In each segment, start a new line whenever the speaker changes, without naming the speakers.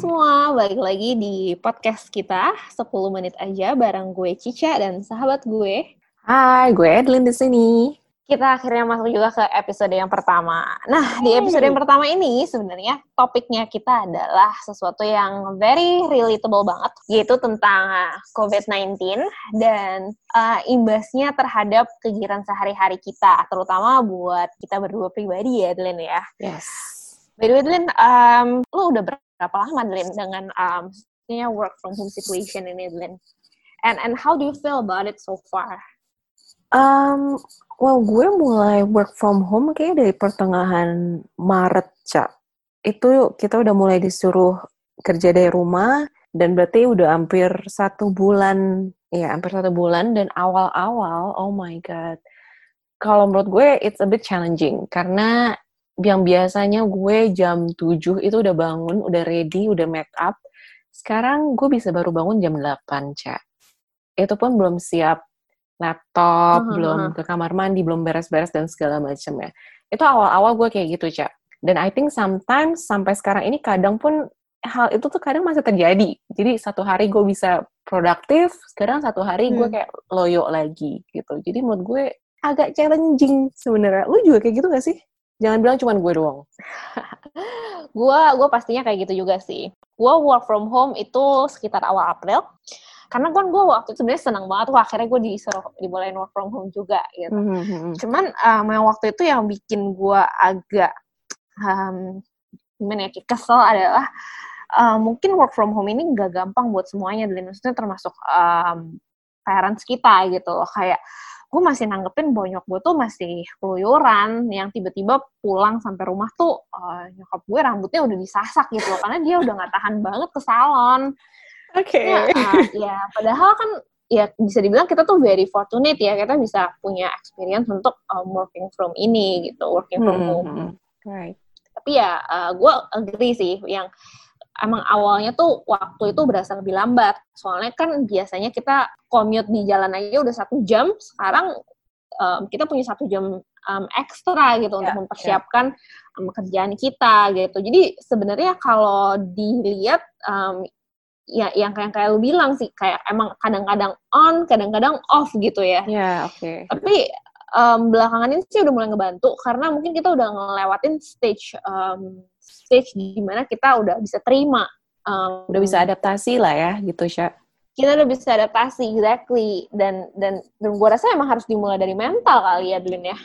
semua, balik lagi di podcast kita 10 menit aja bareng gue Cica dan sahabat gue.
Hai, gue Edlin di sini.
Kita akhirnya masuk juga ke episode yang pertama. Nah, di episode yang pertama ini sebenarnya topiknya kita adalah sesuatu yang very relatable banget, yaitu tentang COVID-19 dan uh, imbasnya terhadap kegiatan sehari-hari kita, terutama buat kita berdua pribadi ya, Edlin ya.
Yes.
By the way, Edlin, um, lu udah berapa lama, Edlin, dengan um, work from home situation ini, Edlin? And, and how do you feel about it so far?
Um, well, gue mulai work from home kayak dari pertengahan Maret, Cak. Itu kita udah mulai disuruh kerja dari rumah, dan berarti udah hampir satu bulan, ya hampir satu bulan, dan awal-awal, oh my God. Kalau menurut gue, it's a bit challenging, karena yang biasanya gue jam 7 itu udah bangun, udah ready, udah make up. Sekarang gue bisa baru bangun jam 8, Cak. Itu pun belum siap laptop, uh-huh. belum ke kamar mandi, belum beres-beres dan segala macam ya. Itu awal-awal gue kayak gitu, Cak. Dan I think sometimes sampai sekarang ini kadang pun hal itu tuh kadang masih terjadi. Jadi satu hari gue bisa produktif, sekarang satu hari hmm. gue kayak loyo lagi gitu. Jadi menurut gue agak challenging sebenarnya. Lu juga kayak gitu gak sih? Jangan bilang cuma gue doang.
gue gue pastinya kayak gitu juga sih. Gue work from home itu sekitar awal April karena kan gue waktu itu sebenarnya senang banget wah akhirnya gue disuruh dibolehin work from home juga gitu mm-hmm. cuman um, yang waktu itu yang bikin gue agak um, gimana ya kesel adalah uh, mungkin work from home ini gak gampang buat semuanya dan maksudnya termasuk um, parents kita gitu loh kayak gue masih nanggepin bonyok gue tuh masih keluyuran yang tiba-tiba pulang sampai rumah tuh uh, nyokap gue rambutnya udah disasak gitu loh karena dia udah nggak tahan banget ke salon
Oke. Okay.
Ya, uh, ya, padahal kan ya bisa dibilang kita tuh very fortunate ya kita bisa punya experience untuk um, working from ini gitu, working from hmm, home. Hmm,
right.
Tapi ya uh, gue agree sih yang emang awalnya tuh waktu itu berasa lebih lambat. Soalnya kan biasanya kita commute di jalan aja udah satu jam, sekarang um, kita punya satu jam um, ekstra gitu yeah, untuk ya. mempersiapkan yeah. um, kerjaan kita gitu. Jadi sebenarnya kalau dilihat um, ya yang kayak kayak lu bilang sih kayak emang kadang-kadang on kadang-kadang off gitu ya.
Ya yeah, oke. Okay.
Tapi um, belakangan ini sih udah mulai ngebantu karena mungkin kita udah ngelewatin stage um, stage di mana kita udah bisa terima.
Um, udah bisa adaptasi lah ya gitu Sya.
Kita udah bisa adaptasi exactly dan dan dan gue rasa emang harus dimulai dari mental kali ya Dulin ya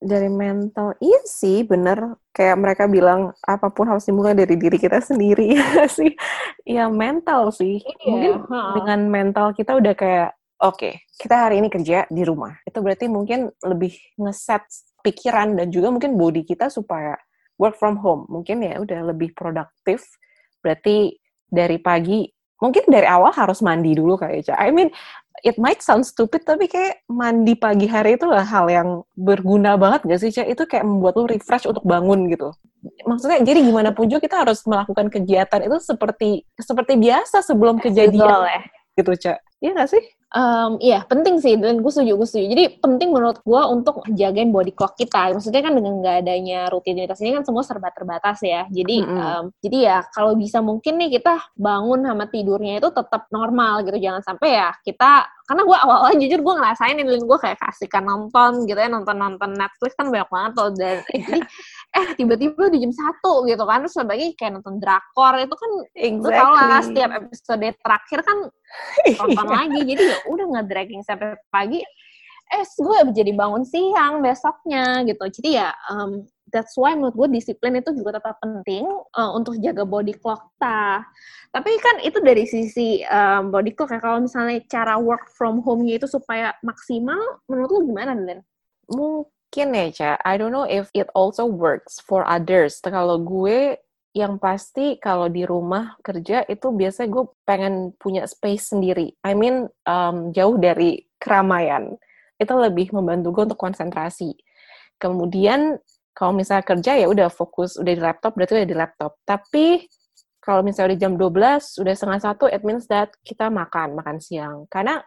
dari mental iya sih bener kayak mereka bilang apa pun harus dimulai dari diri kita sendiri ya sih ya mental sih iya, mungkin ha. dengan mental kita udah kayak oke okay, kita hari ini kerja di rumah itu berarti mungkin lebih ngeset pikiran dan juga mungkin body kita supaya work from home mungkin ya udah lebih produktif berarti dari pagi mungkin dari awal harus mandi dulu kayak I mean it might sound stupid tapi kayak mandi pagi hari itu lah hal yang berguna banget gak sih Cak? Itu kayak membuat lu refresh untuk bangun gitu. Maksudnya jadi gimana pun juga kita harus melakukan kegiatan itu seperti seperti biasa sebelum kejadian. Betul, ya. Gitu Cak. Iya gak sih?
Um, iya, penting sih, dan gue setuju, gue setuju. Jadi penting menurut gue untuk jagain body clock kita. Maksudnya kan dengan nggak adanya rutinitas ini kan semua serba terbatas ya. Jadi, mm -hmm. um, jadi ya kalau bisa mungkin nih kita bangun sama tidurnya itu tetap normal gitu. Jangan sampai ya kita, karena gue awal-awal jujur gue ngerasain ini, gue kayak kasihkan nonton gitu ya, nonton-nonton Netflix kan banyak banget tuh. Dan jadi eh tiba-tiba di jam satu gitu kan terus sebagai kayak nonton drakor itu kan exactly. tau lah setiap episode terakhir kan nonton iya. lagi jadi ya udah nge-dragging sampai pagi eh gue jadi bangun siang besoknya gitu jadi ya um, that's why menurut gue disiplin itu juga tetap penting uh, untuk jaga body clock kita tapi kan itu dari sisi um, body clock ya kalau misalnya cara work from home-nya itu supaya maksimal menurut lu gimana
mungkin ya, Ca. I don't know if it also works for others. Kalau gue yang pasti kalau di rumah kerja itu biasanya gue pengen punya space sendiri. I mean um, jauh dari keramaian. Itu lebih membantu gue untuk konsentrasi. Kemudian kalau misalnya kerja ya udah fokus udah di laptop berarti udah di laptop. Tapi kalau misalnya udah jam 12, udah setengah satu, it means that kita makan, makan siang. Karena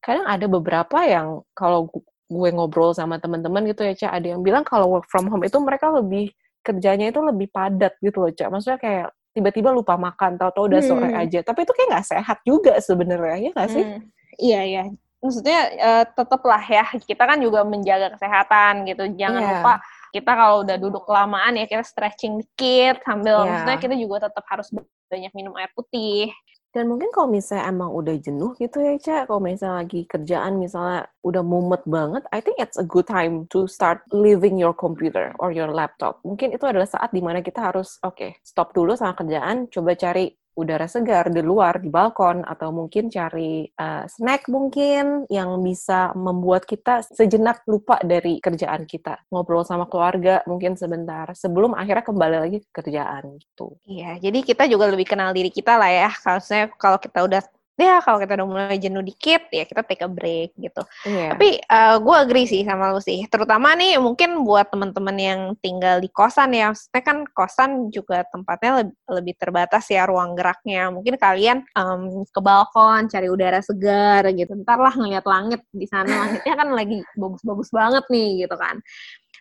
kadang ada beberapa yang kalau gue ngobrol sama teman-teman gitu ya, Cak, ada yang bilang kalau work from home itu mereka lebih kerjanya itu lebih padat gitu loh, Cak. Maksudnya kayak tiba-tiba lupa makan, tahu-tahu udah hmm. sore aja. Tapi itu kayak nggak sehat juga sebenarnya, ya nggak sih? Hmm.
Iya, iya. Maksudnya uh, tetaplah ya, kita kan juga menjaga kesehatan gitu. Jangan yeah. lupa kita kalau udah duduk kelamaan ya kita stretching dikit sambil yeah. maksudnya kita juga tetap harus banyak minum air putih
dan mungkin kalau misalnya emang udah jenuh gitu ya, Cak, kalau misalnya lagi kerjaan misalnya udah mumet banget, I think it's a good time to start leaving your computer or your laptop. Mungkin itu adalah saat di mana kita harus, oke, okay, stop dulu sama kerjaan, coba cari udara segar di luar di balkon atau mungkin cari uh, snack mungkin yang bisa membuat kita sejenak lupa dari kerjaan kita ngobrol sama keluarga mungkin sebentar sebelum akhirnya kembali lagi ke kerjaan gitu.
Iya, jadi kita juga lebih kenal diri kita lah ya. Kalau kalau kita udah ya kalau kita udah mulai jenuh dikit ya kita take a break gitu. Yeah. Tapi uh, eh, gue agree sih sama lu sih. Terutama nih mungkin buat teman-teman yang tinggal di kosan ya. Maksudnya kan kosan juga tempatnya lebih, lebih terbatas ya ruang geraknya. Mungkin kalian um, ke balkon cari udara segar gitu. Ntar lah ngeliat langit di sana langitnya kan lagi bagus-bagus banget nih gitu kan.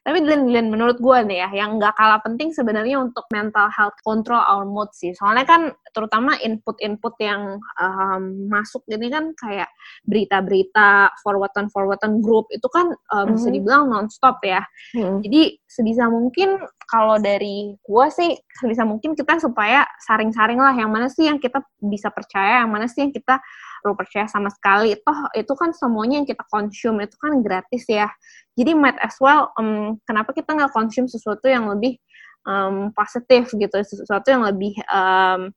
Tapi Glenn menurut gue nih ya, yang nggak kalah penting sebenarnya untuk mental health control our mood sih. Soalnya kan terutama input-input yang um, masuk ini kan kayak berita-berita, forwardan-forwardan grup itu kan uh, mm-hmm. bisa dibilang nonstop ya. Mm-hmm. Jadi sebisa mungkin kalau dari gue sih sebisa mungkin kita supaya saring-saring lah yang mana sih yang kita bisa percaya, yang mana sih yang kita perlu percaya sama sekali. Toh itu kan semuanya yang kita consume itu kan gratis ya. Jadi might as well, um, kenapa kita nggak konsum sesuatu yang lebih um, positif gitu, sesuatu yang lebih um,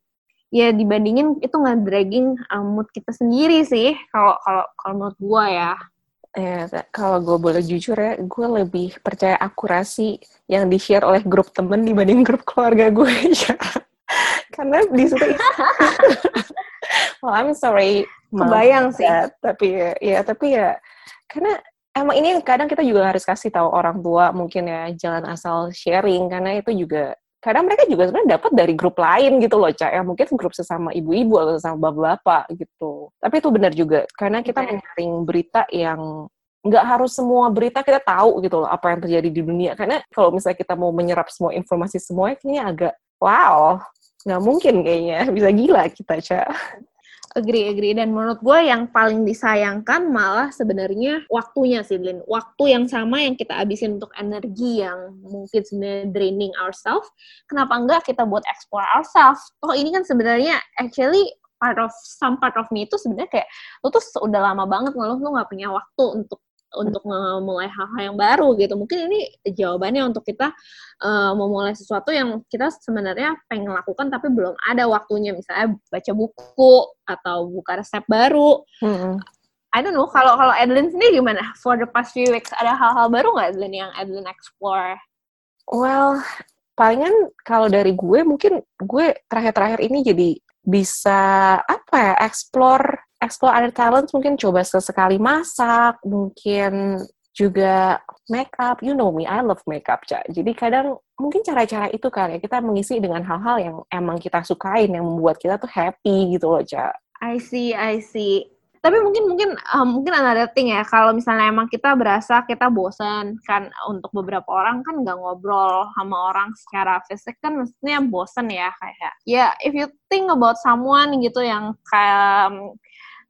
ya dibandingin itu nggak dragging um, mood kita sendiri sih. Kalau kalau kalau menurut gue ya.
Ya, kalau gue boleh jujur ya, gue lebih percaya akurasi yang di-share oleh grup temen dibanding grup keluarga gue ya. Karena di situ well, I'm sorry.
Kebayang sih.
Ya, tapi ya, tapi ya karena emang ini kadang kita juga harus kasih tahu orang tua mungkin ya jangan asal sharing karena itu juga kadang mereka juga sebenarnya dapat dari grup lain gitu loh cak ya mungkin grup sesama ibu-ibu atau sesama bapak-bapak gitu. Tapi itu benar juga karena kita okay. menyaring berita yang nggak harus semua berita kita tahu gitu loh apa yang terjadi di dunia. Karena kalau misalnya kita mau menyerap semua informasi semua kayaknya agak wow nggak mungkin kayaknya. Bisa gila kita cak
agree agree dan menurut gue yang paling disayangkan malah sebenarnya waktunya sih Lin. Waktu yang sama yang kita habisin untuk energi yang mungkin sebenarnya draining ourselves. Kenapa enggak kita buat explore ourselves? Oh ini kan sebenarnya actually part of some part of me itu sebenarnya kayak lu tuh udah lama banget ngeluh lu nggak punya waktu untuk untuk memulai hal-hal yang baru gitu. Mungkin ini jawabannya untuk kita uh, memulai sesuatu yang kita sebenarnya pengen lakukan tapi belum ada waktunya. Misalnya baca buku atau buka resep baru. Mm-hmm. I don't know. Kalau kalau Adeline sendiri gimana? For the past few weeks ada hal-hal baru nggak Adeline yang Adeline explore?
Well, palingan kalau dari gue mungkin gue terakhir-terakhir ini jadi bisa apa ya explore explore other talents mungkin coba sesekali masak, mungkin juga makeup. You know me, I love makeup, Cak. Jadi kadang mungkin cara-cara itu kali ya kita mengisi dengan hal-hal yang emang kita sukain, yang membuat kita tuh happy gitu loh, Cak.
I see, I see. Tapi mungkin mungkin um, mungkin another thing ya kalau misalnya emang kita berasa kita bosan kan untuk beberapa orang kan nggak ngobrol sama orang secara fisik kan mestinya bosan ya kayak ya yeah, if you think about someone gitu yang kayak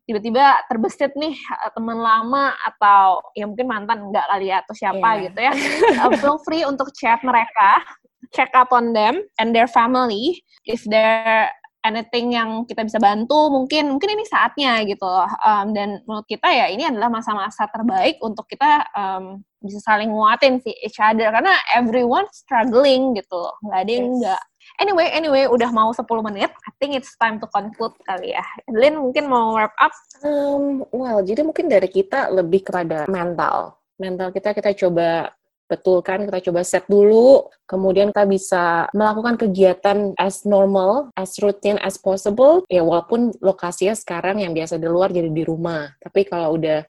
tiba-tiba terbesit nih eh, teman lama atau ya mungkin mantan enggak kali ya atau siapa yeah. gitu ya. Uh, feel free untuk chat mereka. Check up on them and their family. If there anything yang kita bisa bantu mungkin mungkin ini saatnya gitu um, dan menurut kita ya ini adalah masa-masa terbaik untuk kita um, bisa saling nguatin si each other karena everyone struggling gitu nggak ada yang yes. enggak Anyway, anyway, udah mau 10 menit. I think it's time to conclude kali ya. Lin mungkin mau wrap up?
Um, well, jadi mungkin dari kita lebih kepada mental. Mental kita kita coba betulkan, kita coba set dulu, kemudian kita bisa melakukan kegiatan as normal, as routine as possible, ya walaupun lokasinya sekarang yang biasa di luar jadi di rumah. Tapi kalau udah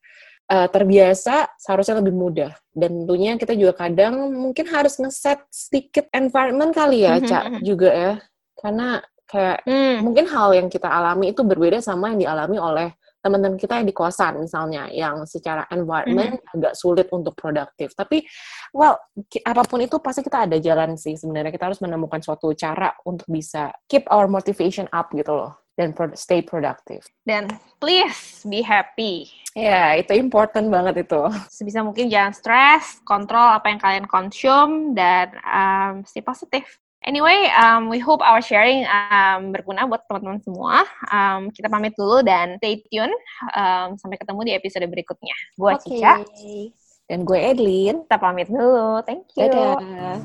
uh, terbiasa seharusnya lebih mudah dan tentunya kita juga kadang mungkin harus ngeset sedikit environment kali ya mm -hmm. cak mhm. juga ya karena kayak mm. mungkin hal yang kita alami itu berbeda sama yang dialami oleh teman-teman kita yang di kosan misalnya yang secara environment mm-hmm. agak sulit untuk produktif. Tapi well apa pun itu pasti kita ada jalan sih sebenarnya kita harus menemukan suatu cara untuk bisa keep our motivation up gitu loh dan stay productive.
Dan please be happy.
Ya, yeah, itu important banget itu.
Sebisa mungkin jangan stres, kontrol apa yang kalian consume, dan um, stay positif. Anyway, um, we hope our sharing um, berguna buat teman-teman semua. Um, kita pamit dulu dan stay tune. Um, sampai ketemu di episode berikutnya. Gue okay. Cica.
Dan gue Edlin.
Kita pamit dulu. Thank you.
Dadah.